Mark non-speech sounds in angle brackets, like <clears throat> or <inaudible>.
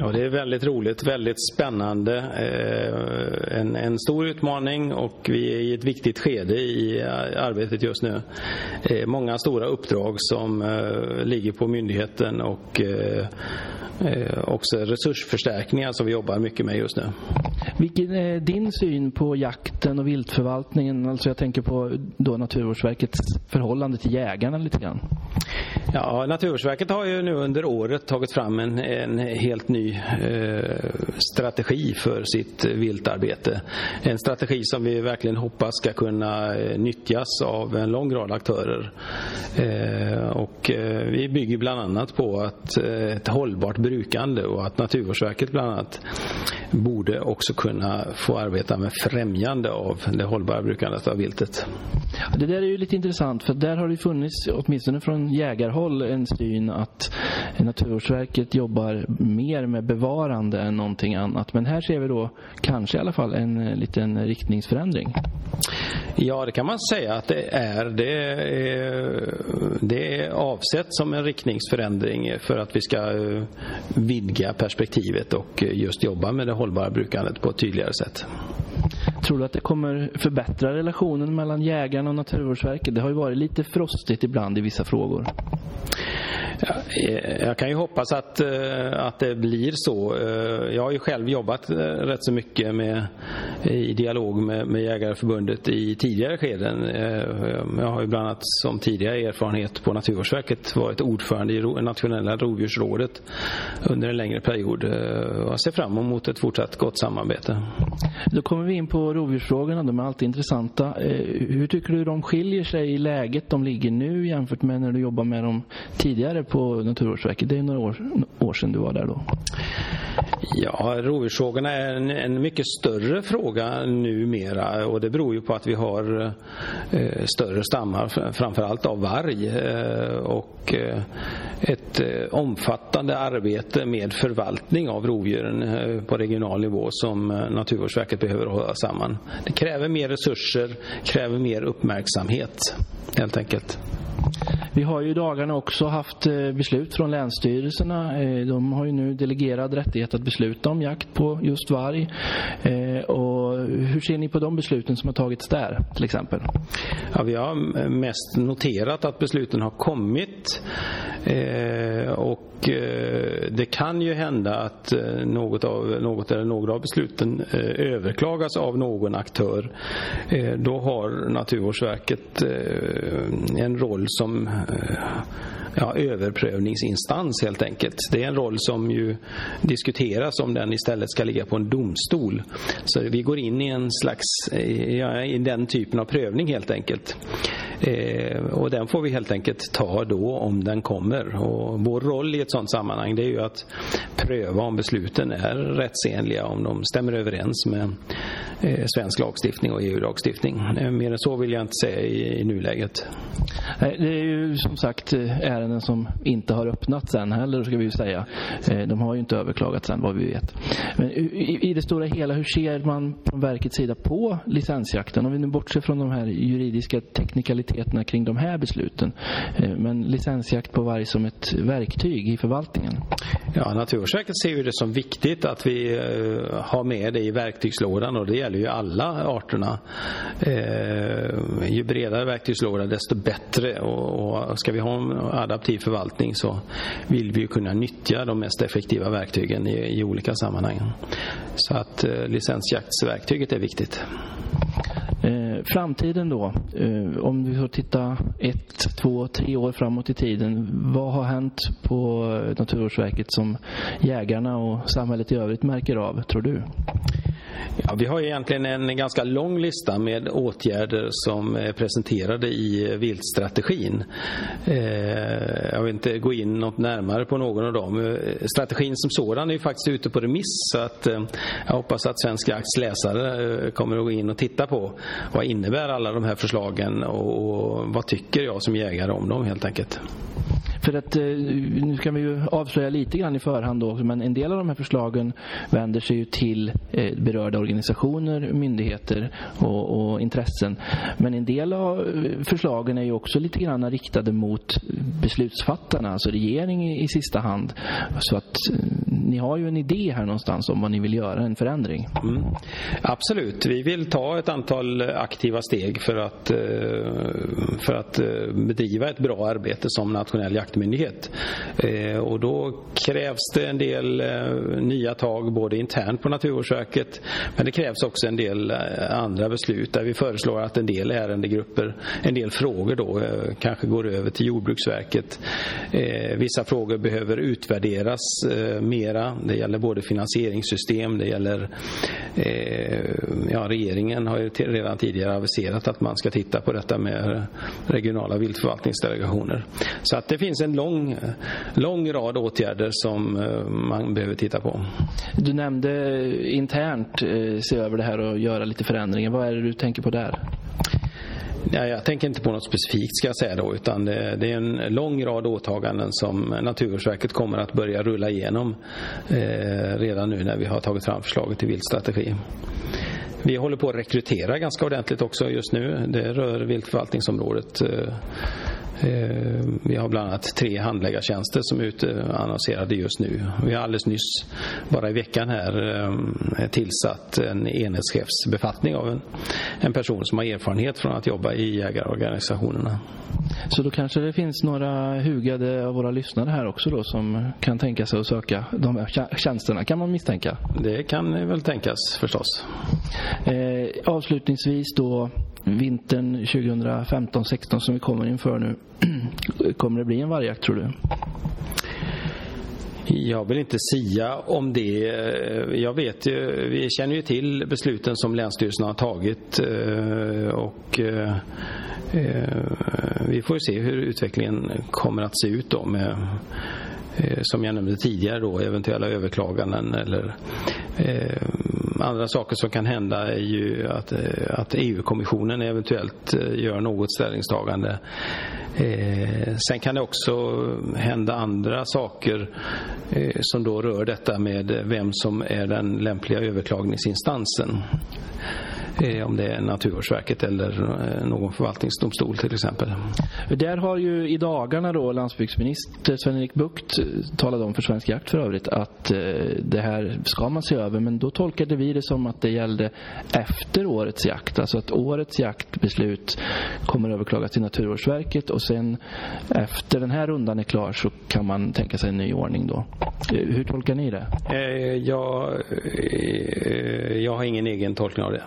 Ja, det är väldigt roligt, väldigt spännande. Eh, en, en stor utmaning och vi är i ett viktigt skede i arbetet just nu. Eh, många stora uppdrag som eh, ligger på myndigheten och också resursförstärkningar som vi jobbar mycket med just nu. Vilken är din syn på jakten och viltförvaltningen? Alltså jag tänker på då Naturvårdsverkets förhållande till jägarna lite grann. Ja, Naturvårdsverket har ju nu under året tagit fram en, en helt ny eh, strategi för sitt viltarbete. En strategi som vi verkligen hoppas ska kunna eh, nyttjas av en lång rad aktörer. Eh, och eh, vi bygger bland annat på att eh, ett hållbart brukande och att Naturvårdsverket bland annat borde också kunna få arbeta med främjande av det hållbara brukandet av viltet. Det där är ju lite intressant för där har det funnits, åtminstone från jägarhåll, en syn att Naturvårdsverket jobbar mer med bevarande än någonting annat. Men här ser vi då kanske i alla fall en eh, liten riktningsförändring. Ja, det kan man säga att det är. Det är, det är avsett som en riktningsförändring för att vi ska eh, vidga perspektivet och eh, just jobba med det hållbara brukandet på ett tydligare sätt. Tror du att det kommer förbättra relationen mellan jägarna och Naturvårdsverket? Det har ju varit lite frostigt ibland i vissa frågor. Jag kan ju hoppas att, eh, att det blir så. Eh, jag har ju själv jobbat eh, rätt så mycket med, i dialog med, med Jägareförbundet i tidigare skeden. Jag har ju bland annat som tidigare erfarenhet på Naturvårdsverket varit ordförande i nationella rovdjursrådet under en längre period. Jag ser fram emot ett fortsatt gott samarbete. Då kommer vi in på rovdjursfrågorna. De är alltid intressanta. Hur tycker du de skiljer sig i läget de ligger nu jämfört med när du jobbar med dem tidigare på Naturvårdsverket. Det är några år, år sedan du var där då. Ja, rovdjursfrågorna är en, en, mycket större fråga numera och det beror ju på att vi har eh, större stammar, framförallt av varg eh, och eh, ett eh, omfattande arbete med förvaltning av rovdjuren eh, på regional nivå som eh, Naturvårdsverket behöver hålla samman. Det kräver mer resurser, kräver mer uppmärksamhet helt enkelt. Vi har ju i dagarna också haft eh, beslut från länsstyrelserna. Eh, de har ju nu delegerad rättighet att besluta om jakt på just varg. Eh, och hur ser ni på de besluten som har tagits där till exempel? Ja, vi har mest noterat att besluten har kommit och det kan ju hända att eh, något, av, något eller några av besluten eh, överklagas av någon aktör. Eh, då har Naturvårdsverket en roll som ja, överprövningsinstans helt enkelt. Det är en roll som ju diskuteras om den istället ska ligga på en domstol. Så vi går in i en slags, ja, i den typen av prövning helt enkelt. Eh, och den får vi helt enkelt ta då om den kommer. Och vår roll i ett sådant sammanhang det är ju att pröva om besluten är rättsenliga, om de stämmer överens med eh, svensk lagstiftning och EU-lagstiftning. Eh, mer än så vill jag inte säga i, i nuläget. Det är ju som sagt eh, ärenden som inte har öppnats än heller, ska vi ju säga. Eh, de har ju inte överklagats än, vad vi vet. Men i det stora hela, hur ser man från verkets sida på licensjakten? Om vi nu bortser från de här juridiska teknikaliteterna kring de här besluten. Eh, men licensjakt på varg som ett verktyg i förvaltningen? Ja, Naturvårdsverket ser ju det som viktigt att vi eh, har med det i verktygslådan och det gäller ju alla arterna. Eh, ju bredare verktygslåda desto bättre och ska vi ha en adaptiv förvaltning så vill vi ju kunna nyttja de mest effektiva verktygen i, olika sammanhang. Så att licensjaktsverktyget är viktigt. Framtiden då, eh, om vi får titta ett, två, tre år framåt i tiden. Vad har hänt på Naturvårdsverket som jägarna och samhället i övrigt märker av, tror du? Ja, vi har egentligen en ganska lång lista med åtgärder som är presenterade i viltstrategin. Eh, jag vill inte gå in något närmare på någon av dem. Eh, strategin som sådan är ju faktiskt ute på remiss så att eh, jag hoppas att Svensk Jakts läsare kommer att gå in och titta på vad innebär alla de här förslagen och vad tycker jag som jägare om dem helt enkelt. För att eh, nu kan vi ju avslöja lite grann i förhand då, men en del av de här förslagen vänder sig ju till eh, berörda organisationer, myndigheter och, och intressen. Men en del av eh, förslagen är ju också lite grann riktade mot beslutsfattarna, alltså regering i sista hand. Så att ni har ju en idé här någonstans om vad ni vill göra, en förändring. Mm. Absolut, vi vill ta ett antal aktiva steg för att, för att bedriva ett bra arbete som nationell jakt Eh, och då krävs det en del eh, nya tag både internt på Naturvårdsverket men det krävs också en del eh, andra beslut där vi föreslår att en del ärendegrupper, en del frågor då eh, kanske går över till Jordbruksverket. Vissa frågor behöver utvärderas mera. Det gäller både finansieringssystem, det gäller ja, regeringen har ju redan tidigare aviserat att man ska titta på detta med regionala viltförvaltningsdelegationer. Så att det finns en lång, lång rad åtgärder som eh, man behöver titta på. Du nämnde internt eh, se över det här och göra lite förändringar. Vad är det du tänker på där? Ja, jag tänker inte på något specifikt ska jag säga då utan det, det är en lång rad åtaganden som Naturvårdsverket kommer att börja rulla igenom eh, redan nu när vi har tagit fram förslaget till viltstrategi. Vi håller på att rekrytera ganska ordentligt också just nu. Det rör viltförvaltningsområdet eh, Eh, Eh, vi har bland annat tre handläggartjänster som är utannonserade just nu. Vi har alldeles nyss, bara i veckan här, eh, tillsatt en enhetschefsbefattning av en, en person som har erfarenhet från att jobba i jägarorganisationerna. Så då kanske det finns några hugade av våra lyssnare här också då som kan tänka sig att söka de här tjänsterna, kan man misstänka? Det kan väl tänkas förstås. Eh, avslutningsvis då vintern 2015-16 som vi kommer inför nu. <clears throat> Kommer det bli en vargjakt tror du? Jag vill inte sia om det. Eh, jag vet ju, vi känner ju till besluten som Länsstyrelsen har tagit eh, och eh, vi får se hur utvecklingen kommer att se ut då med som jag nämnde tidigare då eventuella överklaganden eller andra saker som kan hända är ju att, eh, att EU-kommissionen eventuellt eh, gör något ställningstagande. Eh, sen kan det också hända andra saker eh, som då rör detta med vem som är den lämpliga överklagningsinstansen. Eh, om det är Naturvårdsverket eller eh, någon förvaltningsdomstol till exempel. Där har ju i dagarna då landsbygdsminister Sven-Erik Bucht eh, talat om för Svensk Jakt för övrigt att det här ska man se över men då tolkade vi det som att det gällde efter årets jakt. Alltså att årets jaktbeslut kommer överklagas till Naturvårdsverket och sen efter den här rundan är klar så kan man tänka sig en ny ordning då. Hur tolkar ni det? Jag, jag har ingen egen tolkning av det.